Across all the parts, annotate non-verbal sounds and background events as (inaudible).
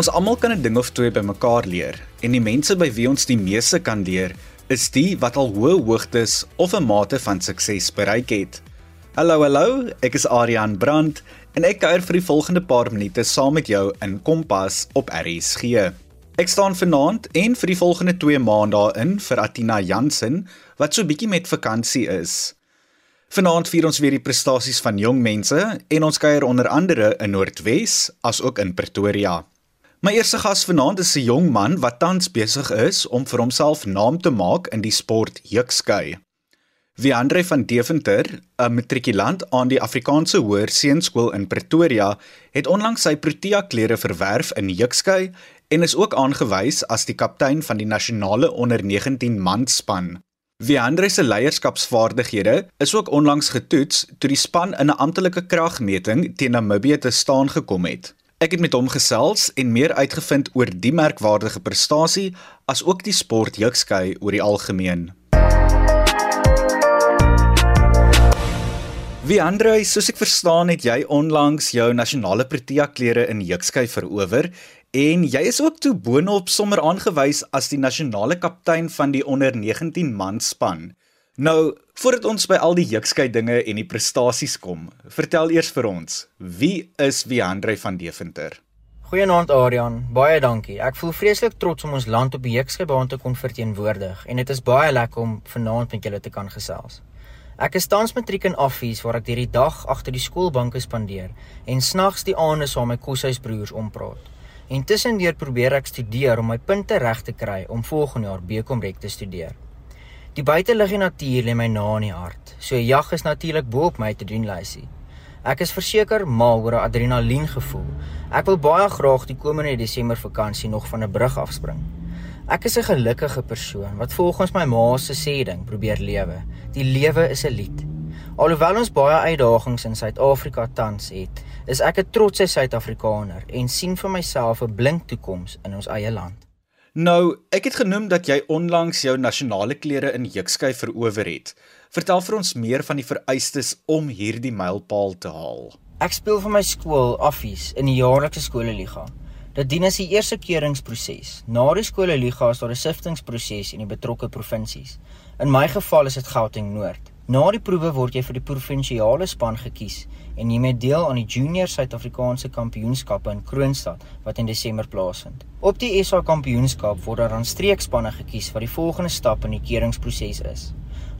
Ons almal kan 'n ding of twee bymekaar leer en die mense by wie ons die meeste kan leer, is die wat al hoë hoogtes of 'n mate van sukses bereik het. Hallo, hallo, ek is Adrian Brandt en ek kuier vir die volgende paar minute saam met jou in Kompas op RSG. Ek staan vanaand en vir die volgende 2 maande daarin vir Atina Jansen wat so bietjie met vakansie is. Vanaand vier ons weer die prestasies van jong mense en ons kuier onder andere in Noordwes as ook in Pretoria. My eerste gas vanaand is 'n jong man wat tans besig is om vir homself naam te maak in die sport heukskei. Wie Andre van Deventer, 'n matrikulant aan die Afrikaanse Hoër Seunskool in Pretoria, het onlangs sy Protea klere verwerf in heukskei en is ook aangewys as die kaptein van die nasionale onder 19 manspan. Wie Andre se leierskapsvaardighede is ook onlangs getoets toe die span in 'n amptelike kragmeting teen Namibië te staan gekom het. Ek het met hom gesels en meer uitgevind oor die merkwaardige prestasie as ook die sport heukskei oor die algemeen. Wie Andre, soos ek verstaan het jy onlangs jou nasionale Protea klere in heukskei verower en jy is ook toe boonop sommer aangewys as die nasionale kaptein van die onder 19 man span. Nou, voordat ons by al die heukskei dinge en die prestasies kom, vertel eers vir ons, wie is Wiandre van Deventer? Goeienaand Adrian, baie dankie. Ek voel vreeslik trots om ons land op die heukskei baan te kon verteenwoordig en dit is baie lekker om vanaand met julle te kan gesels. Ek is tans matriek in Affies waar ek hierdie dag agter die skoolbanke spandeer en snags die aande saam met my koshuisbroers ompraat. Intussen deur probeer ek studeer om my punte reg te kry om volgende jaar BCom Rek te studeer. Die buitelug en natuur lê my na in die hart. So jag is natuurlik bo op my te doen lysie. Ek is verseker mal oor 'n adrenalien gevoel. Ek wil baie graag die komende Desember vakansie nog van 'n brug afspring. Ek is 'n gelukkige persoon wat volgens my ma se sê ding probeer lewe. Die lewe is 'n lied. Alhoewel ons baie uitdagings in Suid-Afrika tans het, is ek 'n trotse Suid-Afrikaner en sien vir myself 'n blink toekoms in ons eie land. Nou, ek het genoem dat jy onlangs jou nasionale klere in heukskei verower het. Vertel vir ons meer van die vereistes om hierdie mylpaal te haal. Ek speel vir my skool Affies in die jaarlikse skoolliga. Dit dien as die eerste keuringsproses. Na die skoolliga is daar 'n siftingproses in die betrokke provinsies. In my geval is dit Gauteng Noord. Na die proewe word jy vir die provinsiale span gekies en neem deel aan die Junior Suid-Afrikaanse Kampioenskappe in Kroonstad wat in Desember plaasvind. Op die SA Kampioenskap word daar dan streekspanne gekies wat die volgende stap in die keuringsproses is.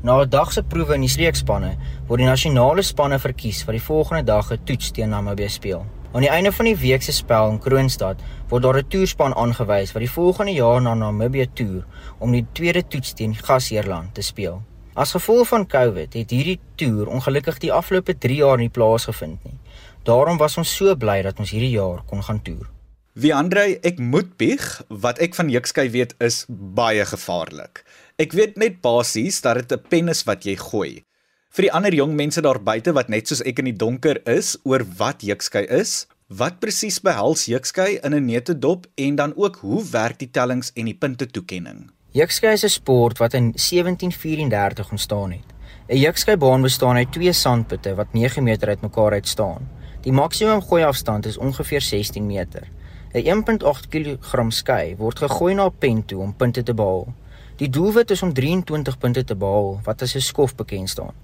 Na 'n dag se proewe in die streekspanne word die nasionale spanne verkies wat die volgende dag 'n toets teen Namibië speel. Aan die einde van die week se spel in Kroonstad word daar 'n toerspan aangewys wat die volgende jaar na Namibië toer om die tweede toets teen Gasheerland te speel. As gevolg van COVID het hierdie toer ongelukkig die afgelope 3 jaar nie plaasgevind nie. Daarom was ons so bly dat ons hierdie jaar kon gaan toer. Wie Andre, ek moet bieg, wat ek van Jukskei weet is baie gevaarlik. Ek weet net basies dat dit 'n pen is wat jy gooi. Vir die ander jong mense daar buite wat net soos ek in die donker is oor wat Jukskei is, wat presies behels Jukskei in 'n netedop en dan ook hoe werk die tellings en die punte toekenning? Jukskei is 'n sport wat in 1734 ontstaan het. 'n Jukskei-baan bestaan uit twee sandputte wat 9 meter uitmekaar uit staan. Die maksimum gooi afstand is ongeveer 16 meter. 'n 1.8 kg skei word gegooi na 'n pen toe om punte te behaal. Die doelwit is om 23 punte te behaal wat as 'n skof bekend staan.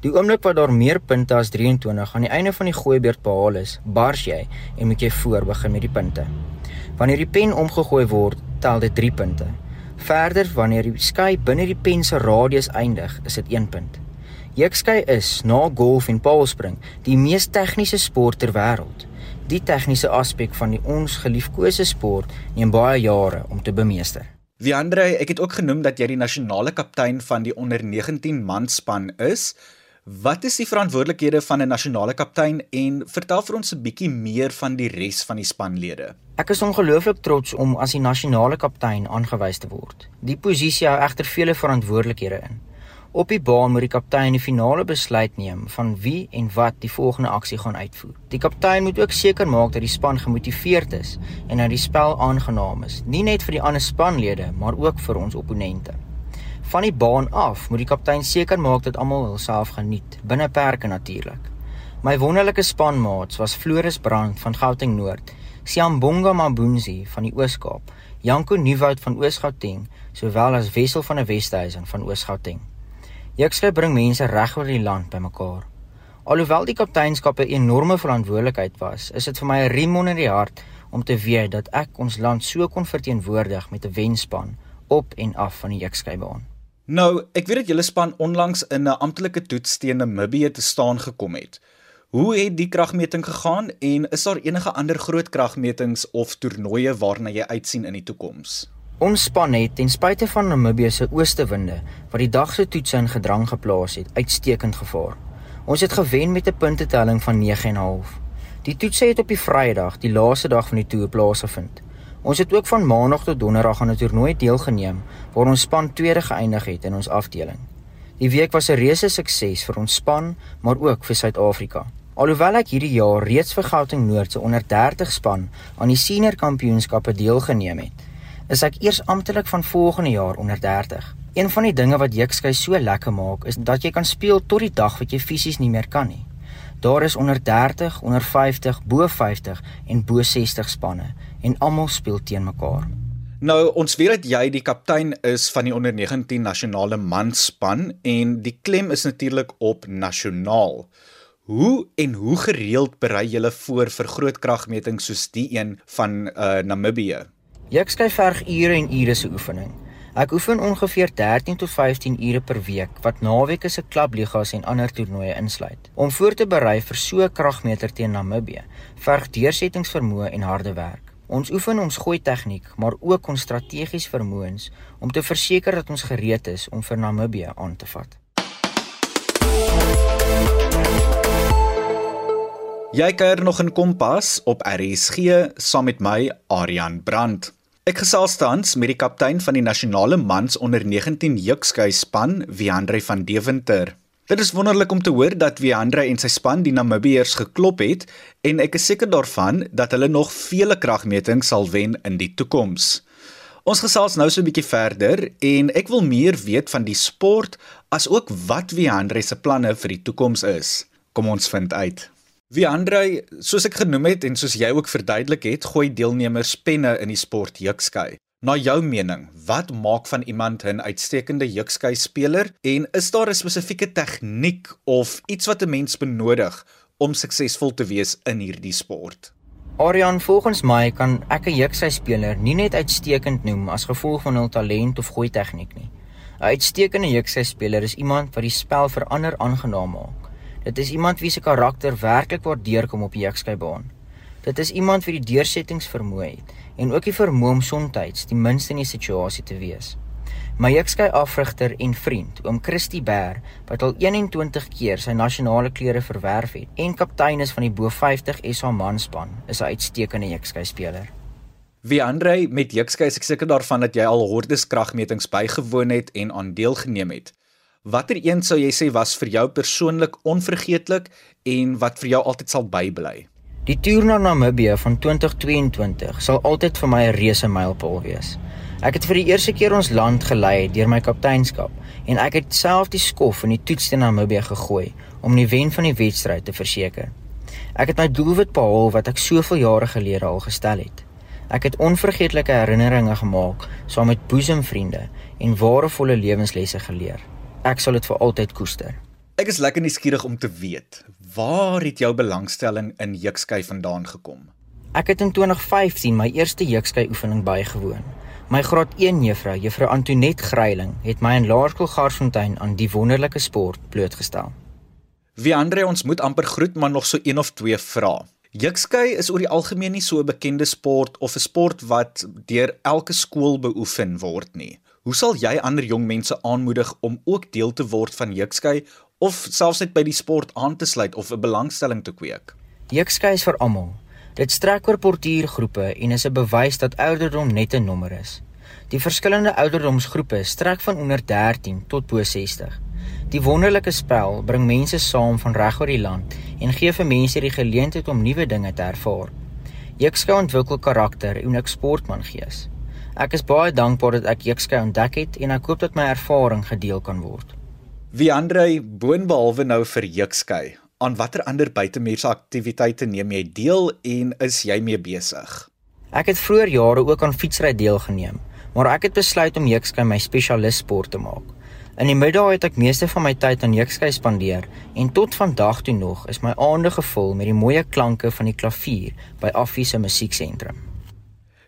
Die oomblik wat daar meer punte as 23 aan die einde van die gooibeurt behaal is, bars jy en moet jy voor begin met die punte. Wanneer die pen omgegooi word, tel dit 3 punte. Verder wanneer die skei binne die pen se radius eindig, is dit 1 punt. Jeukskei is na golf en paalspring die mees tegniese sport ter wêreld. Die tegniese aspek van die ons geliefkose sport neem baie jare om te bemeester. Wie Andre, ek het ook genoem dat jy die nasionale kaptein van die onder 19 man span is. Wat is die verantwoordelikhede van 'n nasionale kaptein en vertel vir ons 'n bietjie meer van die res van die spanlede? Ek is ongelooflik trots om as die nasionale kaptein aangewys te word. Die posisie hou egter vele verantwoordelikhede in. Op die baan moet die kaptein die finale besluit neem van wie en wat die volgende aksie gaan uitvoer. Die kaptein moet ook seker maak dat die span gemotiveerd is en dat die spel aangenaam is, nie net vir die ander spanlede, maar ook vir ons opponente. Van die baan af moet die kaptein seker maak dat almal hulself geniet, binne perke natuurlik. My wonderlike spanmaats was Floris Brand van Gauteng Noord, Siambonga Mabunzi van die Oos-Kaap, Janko Nieuwoud van Oos-Gauteng, sowel as Wessel van der Westhuizen van Oos-Gauteng. Jukskry bring mense reg oor die land bymekaar. Alhoewel die kapteinskap 'n enorme verantwoordelikheid was, is dit vir my 'n riem onder die hart om te weet dat ek ons land so kon verteenwoordig met 'n wenspan op en af van die Jukskybaan. Nou, ek weet dat julle span onlangs in 'n amptelike toets teen Namibië te staan gekom het. Hoe het die kragmeting gegaan en is daar enige ander groot kragmetings of toernooie waarna jy uitsien in die toekoms? Ons span het ten spyte van Namibië se oostewinde wat die dag se toetse in gedrang geplaas het, uitstekend gevaar. Ons het gewen met 'n puntetelling van 9.5. Die toetse het op die Vrydag, die laaste dag van die toer plaasgevind. Ons het ook van maandag tot donderdag aan 'n toernooi deelgeneem waar ons span tweede geëindig het in ons afdeling. Die week was 'n reuse sukses vir ons span, maar ook vir Suid-Afrika. Alhoewel ek hierdie jaar reeds vir Gauteng Noord se onder 30 span aan die senior kampioenskappe deelgeneem het, is ek eers amptelik van volgende jaar onder 30. Een van die dinge wat Jukskei so lekker maak, is dat jy kan speel tot die dag wat jy fisies nie meer kan nie. Daar is onder 30, onder 50, bo 50 en bo 60 spanne en almal speel teen mekaar. Nou, ons weet dat jy die kaptein is van die onder 19 nasionale manspan en die klem is natuurlik op nasionaal. Hoe en hoe gereeld berei julle voor vir groot kragmetings soos die een van uh, Namibië? Ek skryf verg ure en ure se oefening. Ek oefen ongeveer 13 tot 15 ure per week wat naweke se klubligas en ander toernooie insluit. Om voor te berei vir so 'n kragmeter teen Namibië, verg deursettingsvermoë en harde werk. Ons oefen ons gooi tegniek, maar ook ons strategiese vermoëns om te verseker dat ons gereed is om vir Namibië aan te vat. Jy kuier nog in Kompas op RSG saam met my Aryan Brandt. Ek gesels tans met die kaptein van die nasionale mans onder 19 jukskei span, Wiandre van Deventer. Dit is wonderlik om te hoor dat Wiandre en sy span die Namibiërs geklop het en ek is seker daarvan dat hulle nog vele kragmetings sal wen in die toekoms. Ons gesels nou so 'n bietjie verder en ek wil meer weet van die sport as ook wat Wiandre se planne vir die toekoms is. Kom ons vind uit. Wie Andre, soos ek genoem het en soos jy ook verduidelik het, gooi deelnemers penne in die sport jukskei. Na jou mening, wat maak van iemand 'n uitstekende jukskei speler en is daar 'n spesifieke tegniek of iets wat 'n mens benodig om suksesvol te wees in hierdie sport? Arian, volgens my kan ek 'n jukskei speler nie net uitstekend noem as gevolg van hul talent of gooi tegniek nie. 'n Uitstekende jukskei speler is iemand wat die spel vir ander aangenaam maak. Dit is iemand wie se karakter werklik waar deurkom op die jukskybaan. Dit is iemand wie die deursettingsvermoë het en ook die vermoë om soms die minste in die situasie te wees. My jukskei afrigter en vriend, oom Christie Bear, wat al 21 keer sy nasionale klere verwerf het en kaptein is van die bo 50 SA manspan, is 'n uitstekende jukskei speler. Wie Andre met jukskei is ek seker daarvan dat jy al hordes kragmetings bygewoon het en aan deelgeneem het. Watter een sou jy sê was vir jou persoonlik onvergeetlik en wat vir jou altyd sal bybly? Die toer na Namibië van 2022 sal altyd vir my 'n reuse mylpaal wees. Ek het vir die eerste keer ons land gelei deur my kapteinskap en ek het self die skof in die toets teen Namibië gegooi om die wen van die wedstryd te verseker. Ek het my doelwit behaal wat ek soveel jare gelede al gestel het. Ek het onvergeetlike herinneringe gemaak saam met boesemvriende en warevolle lewenslesse geleer ek sal dit vir altyd koester. Ek is lekker nuuskierig om te weet, waar het jou belangstelling in jukskei vandaan gekom? Ek het in 2015 my eerste jukskei oefening bygewoon. My graad 1 juffrou, juffrou Antoinette Greiling, het my in Laerskool Garsfontein aan die wonderlike sport blootgestel. Wie Andre ons moet amper groet, maar nog so een of twee vra. Jukskei is oor die algemeen nie so 'n bekende sport of 'n sport wat deur elke skool beoefen word nie. Hoe sal jy ander jong mense aanmoedig om ook deel te word van Jukskei of selfs net by die sport aan te sluit of 'n belangstelling te kweek? Jukskei is vir almal. Dit strek oor portuïergroepe en is 'n bewys dat ouderdom net 'n nommer is. Die verskillende ouderdomsgroepe strek van onder 13 tot bo 60. Die wonderlike spel bring mense saam van reg oor die land en gee vir mense die geleentheid om nuwe dinge te ervaar. Jukskei ontwikkel karakter en 'n sportman gees. Ek is baie dankbaar dat ek Jukskei ontdek het en ek hoop dat my ervaring gedeel kan word. Wie Andre boonbehalwe nou vir Jukskei, Aan watter ander buitemuurse aktiwiteite neem jy deel en is jy mee besig? Ek het vroeër jare ook aan fietsry deelgeneem, maar ek het besluit om jeuksky my spesialis sport te maak. In die middag het ek meeste van my tyd aan jeuksky spandeer en tot vandag toe nog is my aande gevul met die mooie klanke van die klavier by Affie se musieksentrum.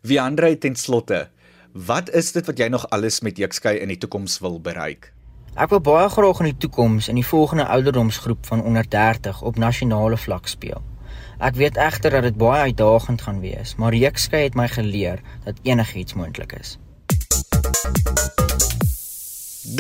Wie Andre ten slotte, wat is dit wat jy nog alles met jeuksky in die toekoms wil bereik? Ek wil baie graag in die toekoms in die volgende ouderdomsgroep van onder 30 op nasionale vlak speel. Ek weet egter dat dit baie uitdagend gaan wees, maar Reekskei het my geleer dat enigiets moontlik is.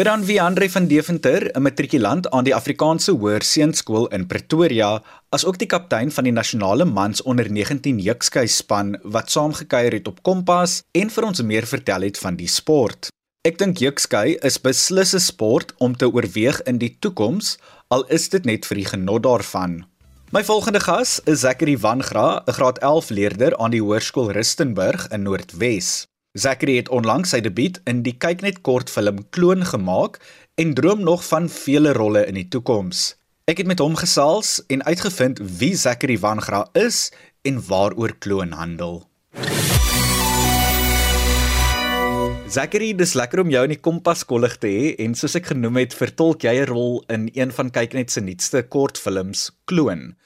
Dan wie Andre van Deventer, 'n matrikulant aan die Afrikaanse Hoërseunskool in Pretoria, asook die kaptein van die nasionale mans onder 19 Jeekskei span wat saamgekuier het op Kompas en vir ons meer vertel het van die sport. Ek dink Jeekskei is beslis 'n sport om te oorweeg in die toekoms, al is dit net vir die genot daarvan. My volgende gas is Zachary Vangra, 'n graad 11 leerder aan die Hoërskool Rustenburg in Noordwes. Zachary het onlangs sy debuut in die kyknet kortfilm Kloon gemaak en droom nog van vele rolle in die toekoms. Ek het met hom gesels en uitgevind wie Zachary Vangra is en waaroor Kloon handel. Zachary, dis lekker om jou in die Kompas kollig te hê en soos ek genoem het, vertolk jy 'n rol in een van kyknet se nuutste kortfilms, Kloon.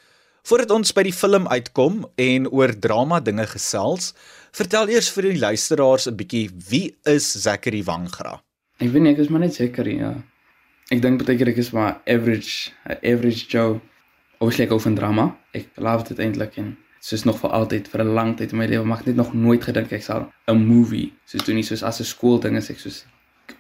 Voordat ons by die film uitkom en oor drama dinge gesels, vertel eers vir die luisteraars 'n bietjie wie is Zachary Wangra? Ek weet nie, ek is maar net Zachary, ja. Ek dink baie keer ek is maar average, average Joe. Obviously ek hou van drama. Ek love dit eintlik en soos nog vir altyd vir 'n lang tyd in my lewe mag net nog nooit gedink ek sal 'n movie. Soos doen nie soos as 'n skool ding is ek soos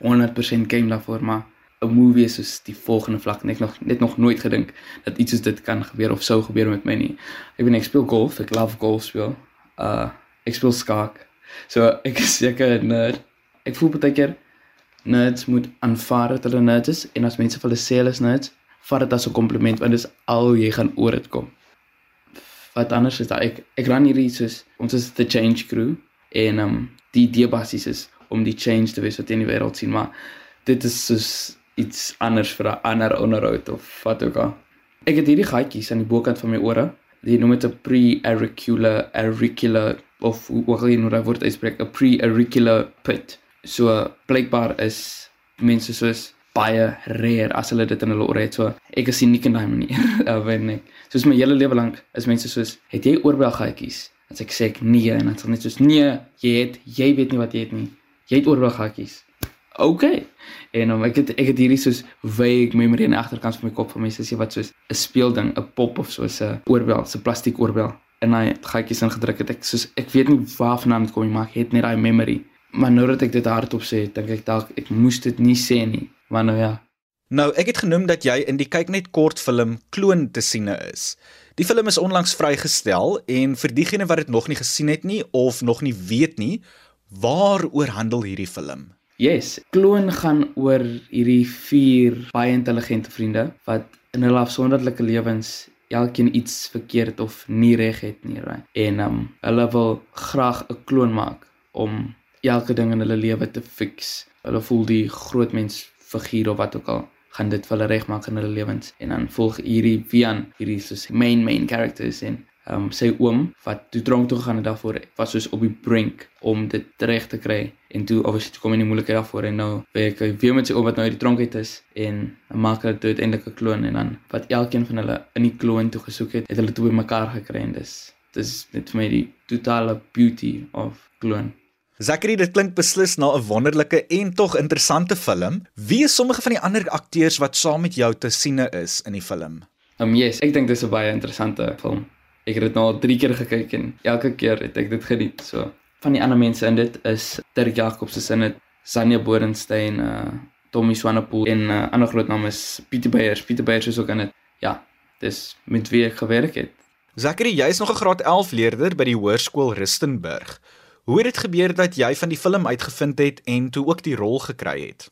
100% game daarvoor maar 'n movie is soos die volgende vlak. Net nog net nog nooit gedink dat iets soos dit kan gebeur of sou gebeur met my nie ek weet ek speel golf ek love golf speel. Uh ek speel skaak. So ek is seker 'n nerd. Ek voel baie keer nerds moet aanvaar dat hulle nerds is en as mense vir hulle sê hulle is nerds vat dit as 'n kompliment want dit is al jy gaan oor dit kom wat anders is dat ek ek ran hierdie soos ons is the change crew en um die idee basies is om die change te wees wat in die wêreld sien maar dit is soos iets anders vir 'n ander onderhoud of wat ook al. Ek het hierdie gaatjies aan die bokant van my ore. Die noem dit 'n pre-auricular auricular of hoe hoe gaan jy nou daai woord uitspreek 'n pre-auricular pit. So blykbaar is mense soos baie rare as hulle dit in hulle ore het. So ek is uniek in daai manier. (laughs) Uh, wen ek. Soos my hele lewe lank is mense soos, "Het jy oorbelgatjies?" As ek sê ek nee en dan sê net soos, "Nee, jy het jy weet nie wat jy het nie. Jy het oorbelgatjies." OK. En um, ek het ek het hierdie soos vague memory in die agterkant van my kop van mense sê wat soos 'n speelding, 'n pop of soos 'n oorbel, 'n plastiek oorbel en daai gatjies ingedruk het. Ek soos ek weet nie waarvandaan dit kom nie, maar ek het net daai memory. Maar nou dat ek dit hardop sê, dink ek dalk ek moes dit nie sê nie. Maar nou ja. Nou, ek het genoem dat jy in die kyk net kortfilm Kloon te siene is. Die film is onlangs vrygestel en vir diegene wat dit nog nie gesien het nie of nog nie weet nie, waaroor handel hierdie film? Yes, Kloon gaan oor hierdie vier baie intelligente vriende wat in hulle afsonderlike lewens elkeen iets verkeerd of nie reg het nie, right? En um hulle wil graag 'n kloon maak om elke ding in hulle lewe te fix. Hulle voel die groot mens figuur of wat ook al gaan dit vir hulle regmaak in hulle lewens. En dan volg hierdie Vian hierdie soos main main characters en um sy oom wat toe dronk toe gegaan het daarvoor was soos op die brink om dit reg te kry. En toe obviously kom in die moeilikheid daarvoor en nou werk hy weer met sy oom wat nou uit die tronk uit is en maak hulle toe uiteindelik 'n kloon en dan wat elkeen van hulle in die kloon toe gesoek het het hulle toe bymekaar gekry en dis dis net vir my die totale beauty of kloon Zachary, dit klink beslis na 'n wonderlike en tog interessante film. Wie is sommige van die ander akteurs wat saam met jou te siene is in die film? Um yes, ek dink dis 'n baie interessante film. Ek het dit nou al 3 keer gekyk en elke keer het ek dit geniet. So, van die ander mense in dit is Dirk Jacobs se in dit, Sanja Bodenstein, uh Tommy Swanepoel en 'n uh, ander groot naam is Pieter Beyers. Pieter Beyers is ook in dit. Ja, dis met wie ek gewerk het. Zachary, jy is nog 'n graad 11 leerder by die Hoërskool Rustenburg. Hoe het dit gebeur dat jy van die film uitgevind het en toe ook die rol gekry het?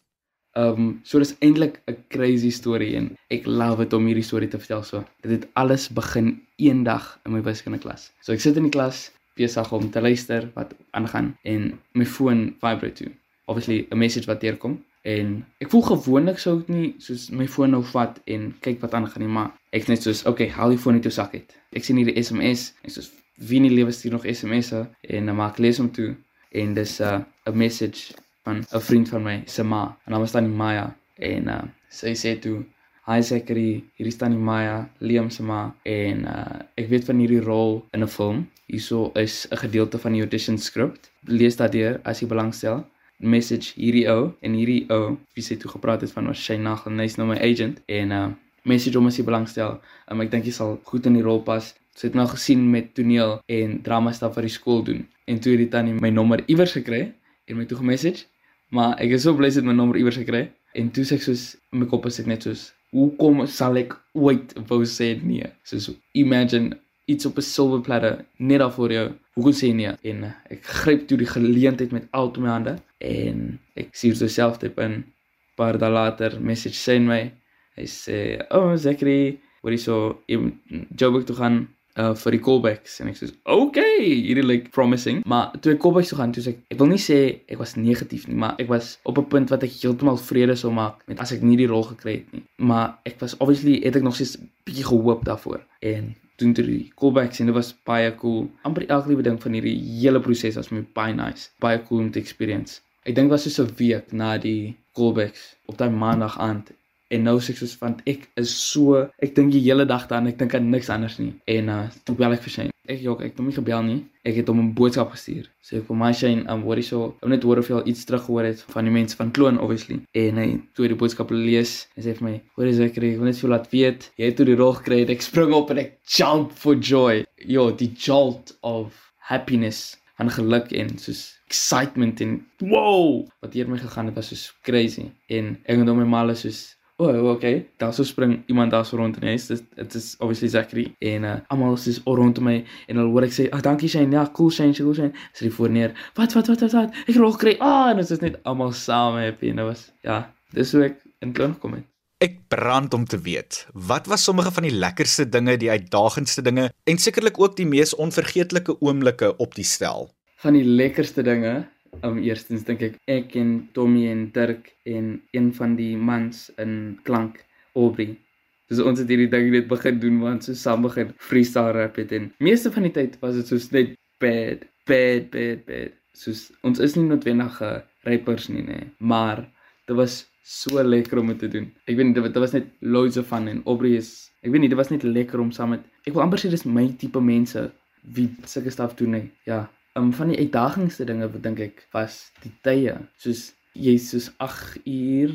Ehm um, so dis eintlik 'n crazy storie en ek love dit om hierdie storie te vertel so. Dit het alles begin eendag in my wiskunde klas. So ek sit in die klas besig om te luister wat aangaan en my foon vibrate toe. Obviously 'n message wat deurkom En ek voel gewoonlik sou ek nie soos my foon nou vat en kyk wat aangaan nie, maar ek net soos okay, haal die foon uit jou sak uit. Ek sien hier die SMS en soos wie in die lewe stuur nog SMS'e en dan maak ek lees hom toe en dis 'n uh, message van 'n vriend van my, se ma. En dan was dan Maya en uh, sy sê toe Hi Zachary, hier is dan die Maya, Liam se ma en uh, ek weet van hierdie rol in 'n film. Hierso is 'n gedeelte van die audition script. Lees dit deur as jy belangstel. Message hierdie ou en hierdie ou wie sê toe gepraat het van was Shane Nagel, hy's nou my agent en uh message hom as jy belangstel. Um, ek dink jy sal goed in die rol pas. Sy het nou gesien met toneel en drama staf vir die skool doen. En toe het die tannie my nommer iewers gekry en my toe gemessage. Maar ek is so bly sy het my nommer iewers gekry. En toe sê ek soos in my kop is ek net soos hoekom sal ek ooit wou sê nee? Soos imagine iets op 'n silwer platter net daar voor jou. Hoekom sê nee? En uh, ek gryp toe die geleentheid met al my hande en ek sien so self dit in paar dae later message sê my hy sê oh Zachary wat is so Joburg toe gaan uh vir die callbacks. En ek sê okay hierdie like promising. Maar toe ek callbacks toe gaan toe sê ek ek wil nie sê ek was negatief nie maar ek was op 'n punt wat ek heeltemal vrede sou maak met as ek nie die rol gekry het nie. Maar ek was obviously het ek nog steeds bietjie gehoop daarvoor. En doen toe die callbacks en dit was baie cool. Amper elke liewe ding van hierdie hele proses was my baie nice. Baie cool om te experience. Ek dink was so 'n week na die callbacks op daai maandag aand En nou sê ek soos want ek is so ek dink die hele dag daaraan ek dink aan niks anders nie. En uh toe bel ek vir Shane. Ek jok, ek het hom nie gebel nie. Ek het hom 'n boodskap gestuur. Sê ek vir my Shane, um what is so? Ek net hoor of jy al iets teruggehoor het van die mense van Kloon obviously. En hy toe die boodskap lees en sê vir my, "What is ek kry? Ek wil net vir laat weet, jy het toe die rol gekry." Ek spring op en ek jump for joy. Yo, die jolt of happiness en geluk en soos excitement en wow, wat hier my gegaan het was so crazy. En ek het hom my mal soos O, oh, okay. Daar sou spring iemand daar so rond in die huis. Dit dit is obviously Zachary en uh, almal is rondom my en hulle hoor ek sê, "Ag, oh, dankie Shane. Ja, cool Shane, cool Shane." Sy ry voor neer. Wat wat wat wat wat? Ek rol kry. Ah, en dit is net almal saam happy en dit was ja, dis hoe ek in klink gekom het. Ek brand om te weet. Wat was sommige van die lekkerste dinge, die uitdagendste dinge en sekerlik ook die mees onvergeetlike oomblikke op die stel? Van die lekkerste dinge Um eerstens dink ek ek en Tommy en Dirk en een van die mans in klank Aubrey. Dis ons het hierdie ding net begin doen want so saam begin freestyle rap het en meeste van die tyd was dit soos net bad, bad, bad, bad. Soos ons is nie noodwendige rappers nie nê, maar dit was so lekker om dit te doen. Ek weet nie dit, dit was net loads of fun en Aubrey is ek weet nie dit was net lekker om saam met ek wil amper sê dis my tipe mense wie sulke staf doen nê. Ja, um, van die uitdagendste dinge wat dink ek was die tye. Soos jy soos 8 uur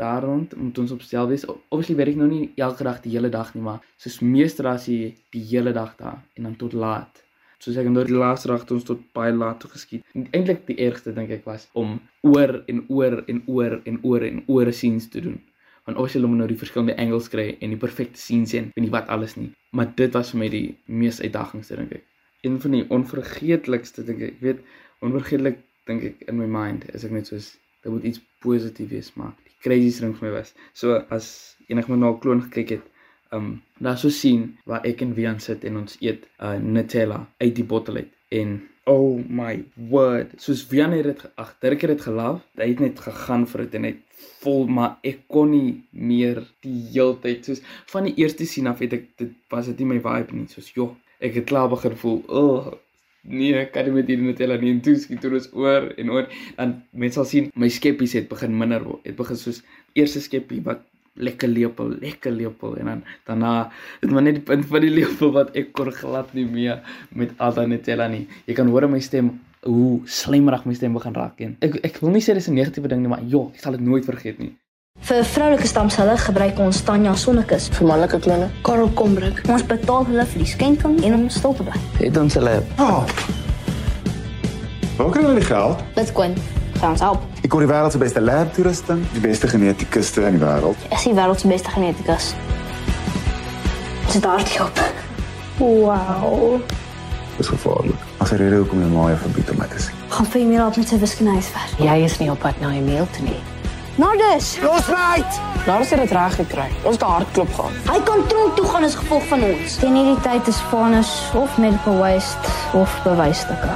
daar rond moet ons opstel wees. Obviously werk ek nou nie elke dag die hele dag nie maar soos meester as jy die hele dag daar en dan tot laat. Soos ek nou die laaste dag ons tot baie laat toe geskiet. Eintlik die ergste dink ek was om oor en oor en oor en oor en oor scenes te doen. Want obviously moet nou die verskillende angles kry en die perfekte scenes en nie wat alles nie. Maar dit was vir my die mees uitdagendste dink ek een van die onvergeetlikste dink ek. Ek weet onvergeetlik dink ek in my mind is ek net soos dit moet iets positief wees maar die crazy ding vir my was. So as enig met na 'n kloon gekyk het, um daar so sien waar ek en Wian sit en ons eet uh, Nutella uit die bottel uit en oh my word soos Wian het dit ag Dirk het dit gelaaf. Hy het net gegaan vir dit en hy vol maar ek kon nie meer die heeltyd soos van die eerste sien af het ek dit was dit nie my vibe nie soos joh ek het klaar begin voel, "O, oh, nee, ek kan nie met hierdie Nutella nie en toe skiet ons oor en oor." Dan mense sal sien my skeppies het begin minder word. Het begin soos eerste skeppie wat lekker lepel, lekker lepel en dan daarna het maar net die punt van die lepel wat ek kon glad nie meer met al daai Nutella nie. Jy kan hoor my stem hoe slijmerig my stem begin raak en ek ek wil nie sê dis 'n negatiewe ding nie, maar joh, ek sal dit nooit vergeet nie. Vir vroulike stamselle gebruik ons Tanya Sonnekus. Vir manlike klone, Karel Kombrug. Ons betaal hulle vir die skenking en om stil te bly. Het ons hulle. Oh. Waar kry hulle die geld? Bitcoin gaan ons help. Ek hoor die wêreld se beste lab-toeriste, die beste genetikuste in die wêreld. Is die wêreld se beste genetikus. Dit daar te help. Wow. Dis gevaarlik. As jy rede hoekom jy maar verbied om my te sien. Gaan vir my help met sy wiskundehuiswerk. Jy is nie op pad na 'n mail toe nie. Nou dus. Los my! Nou as jy dit reg gekry. Ons het 'n hartklop gehad. Hy kan tronk toe gaan as gevolg van ons. Teen hierdie tyd is vanus of medical waste of bewysstukke.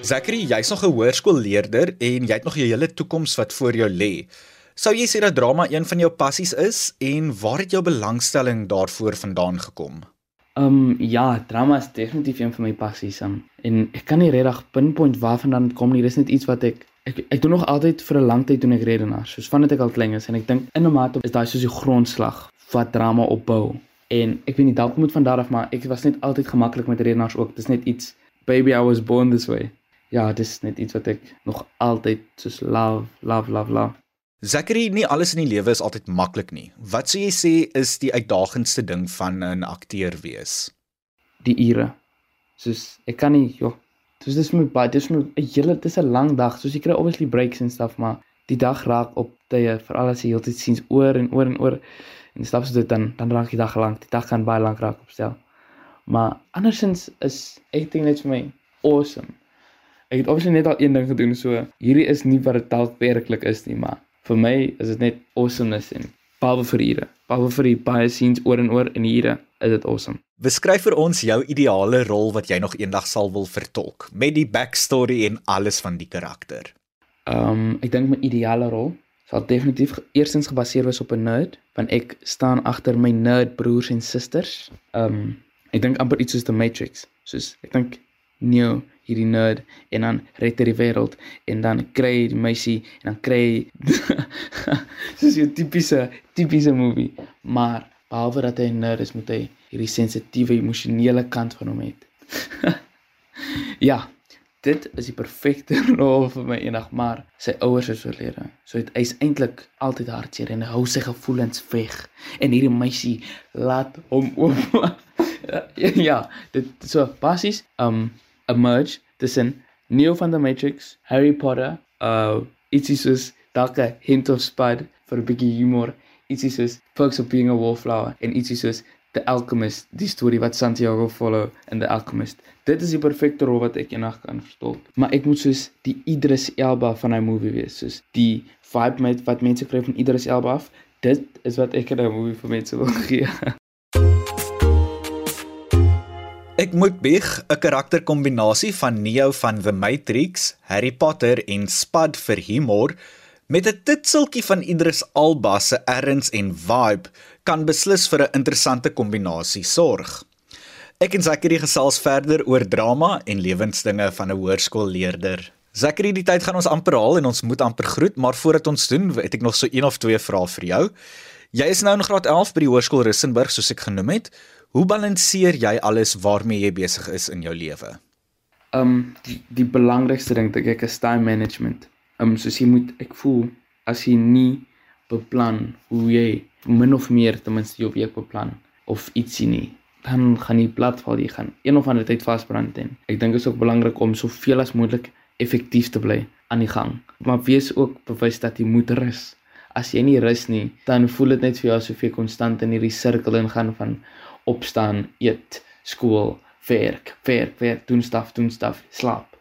Zachary, jy's nog 'n hoërskoolleerder en jy het nog 'n hele toekoms wat voor jou lê. Sou jy sê dat drama een van jou passies is en waar het jou belangstelling daarvoor vandaan gekom? Um ja, drama is definitief een van my passies um, en ek kan nie regtig pinpoint waarvandaan dit kom nie. Dis net iets wat ek ek ek doen nog altyd vir 'n lang tyd doen ek redenaar. Soos vandat ek al klein is en ek dink in 'n mate is daai soos die grondslag wat drama opbou. En ek weet nie dalk moet van daar af maar ek was net altyd gemaklik met redenaars ook. Dis net iets baby I was born this way ja, dis net iets wat ek nog altyd soos love, love, love, love. Zachary, nie alles in die lewe is altyd maklik nie. Wat sou jy sê is die uitdagendste ding van 'n akteur wees? Die ure. Soos ek kan nie, joh. Soos dis my baie, dis my 'n hele dis 'n lang dag. Soos jy kry obviously breaks en stuff, maar die dag raak op tye veral as jy heeltyd sien oor en oor en oor en stap so dit dan dan raak die dag lank. Die dag kan baie lank raak opstel. Maar andersins is dink net vir my awesome. Ek het obviously net al een ding gedoen so. Hierdie is nie wat dit werklik is nie, maar vir my is dit net awesomeness en behalwe vir hierre. Behalwe vir die baie scenes oor en oor in hierre, is dit awesome. Beskryf vir ons jou ideale rol wat jy nog eendag sal wil vertolk met die backstory en alles van die karakter. Ehm um, ek dink my ideale rol sal definitief eerstens gebaseer wees op 'n nerd, want ek staan agter my nerd broers en susters. Ehm um, ek dink amper iets soos The Matrix. Soos ek dink Neo hierdie nerd en dan red hy die wêreld en dan kry hy die meisie en dan kry (laughs) soos 'n tipiese tipiese movie. Maar behalwe dat hy 'n nerd is moet hy hierdie sensitiewe emosionele kant van hom het. (laughs) Ja dit is die perfekte (laughs) rol vir my eendag maar sy ouers is oorlede so hy is eintlik altyd hartseer en hy hou sy gevoelens weg en hierdie meisie laat hom oop. Ja dit so basies um emerge tussen Neo van the Matrix, Harry Potter, uh ietsie soos dalk 'n hint of spud vir 'n bietjie humor, ietsie soos Perks of Being a Wallflower en ietsie soos The Alchemist, die storie wat Santiago follow in The Alchemist. Dit is die perfekte rol wat ek eendag kan vertolk. Maar ek moet soos die Idris Elba van hy movie wees, soos die vibe met wat mense kry van Idris Elba af. Dit is wat ek in 'n movie vir mense wil (laughs) gee. Ek moet bieg 'n karakterkombinasie van Neo van The Matrix, Harry Potter en Spud vir humor met 'n titseltjie van Idris Elba se erns en vibe kan beslis vir 'n interessante kombinasie sorg. Ek en Zachary gesels verder oor drama en lewensdinge van 'n hoërskoolleerder. Zachary, die tyd gaan ons amper haal en ons moet amper groet, maar voordat ons doen, het ek nog so een of twee vrae vir jou. Jy is nou in graad 11 by die Hoërskool Rissenburg, soos ek genoem het. Hoe balanseer jy alles waarmee jy besig is in jou lewe? Um die die belangrikste ding dink ek is time management. Um soos jy moet ek voel as jy nie beplan hoe jy min of meer ten minste jou week beplan of ietsie nie, dan gaan jy platval, jy gaan een of ander tyd vasbrand en ek dink dit is ook belangrik om soveel as moontlik effektief te bly aan die gang. Maar wees ook bewus dat jy moet rus. As jy nie rus nie, dan voel dit net vir jou asof jy konstant in hierdie sirkel ingaan van opstaan, eet, skool, werk, werk, werk, doen staf, doen staf, slaap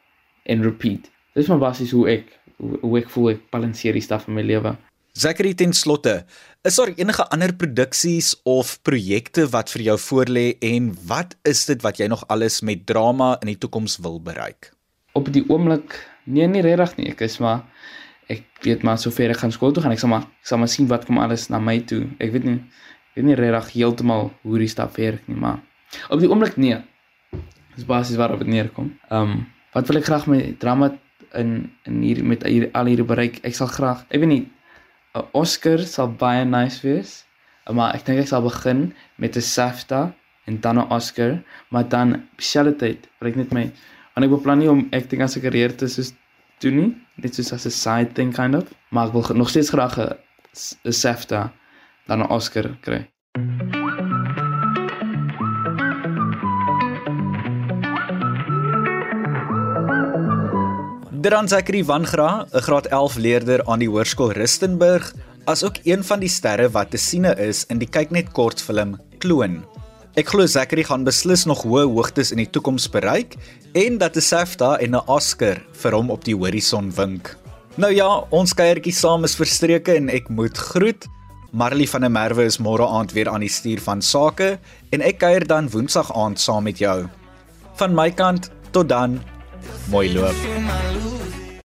en repeat. Dis maar basies hoe ek hoe ek voel ek balanseer die staf in my lewe. Zachary ten slotte, is daar enige ander produksies of projekte wat vir jou voorlê en wat is dit wat jy nog alles met drama in die toekoms wil bereik? Op die oomblik, nee nie regtig nie, ek is maar ek weet maar sover ek gaan skool toe gaan, ek sal maar ek sal maar sien wat kom alles na my toe. Ek weet nie weet nie regtig heeltemal hoe die stap werk nie, maar op die oomblik nee. Dis basies waarop dit neerkom. Ehm um, wat wil ek graag met drama in in hier met hier, al hierdie bereik? Ek sal graag, ek weet nie 'n Oscar sal baie nice wees. Maar ek dink ek sal begin met 'n SAFTA en dan 'n Oscar, maar dan spesialiteit, wil ek net my en ek beplan nie om acting as 'n karier te soos doen nie, net soos as 'n side thing kind of, maar ek wil nog steeds graag 'n SAFTA dan 'n Oscar kry. Dran Zakri van Gra, 'n graad 11 leerder aan die Hoërskool Rustenburg, asook een van die sterre wat te siene is in die kyknet kortfilm Kloon. Ek glo Zakri gaan beslis nog hoë hoogtes in die toekoms bereik en dat 'n SAFTA en 'n Oscar vir hom op die horison wink. Nou ja, ons kuiertjie saam is verstreke en ek moet groet. Marley van der Merwe is môre aand weer aan die stuur van sake en ek kuier dan woensdag aand saam met jou. Van my kant tot dan. Mooi loop.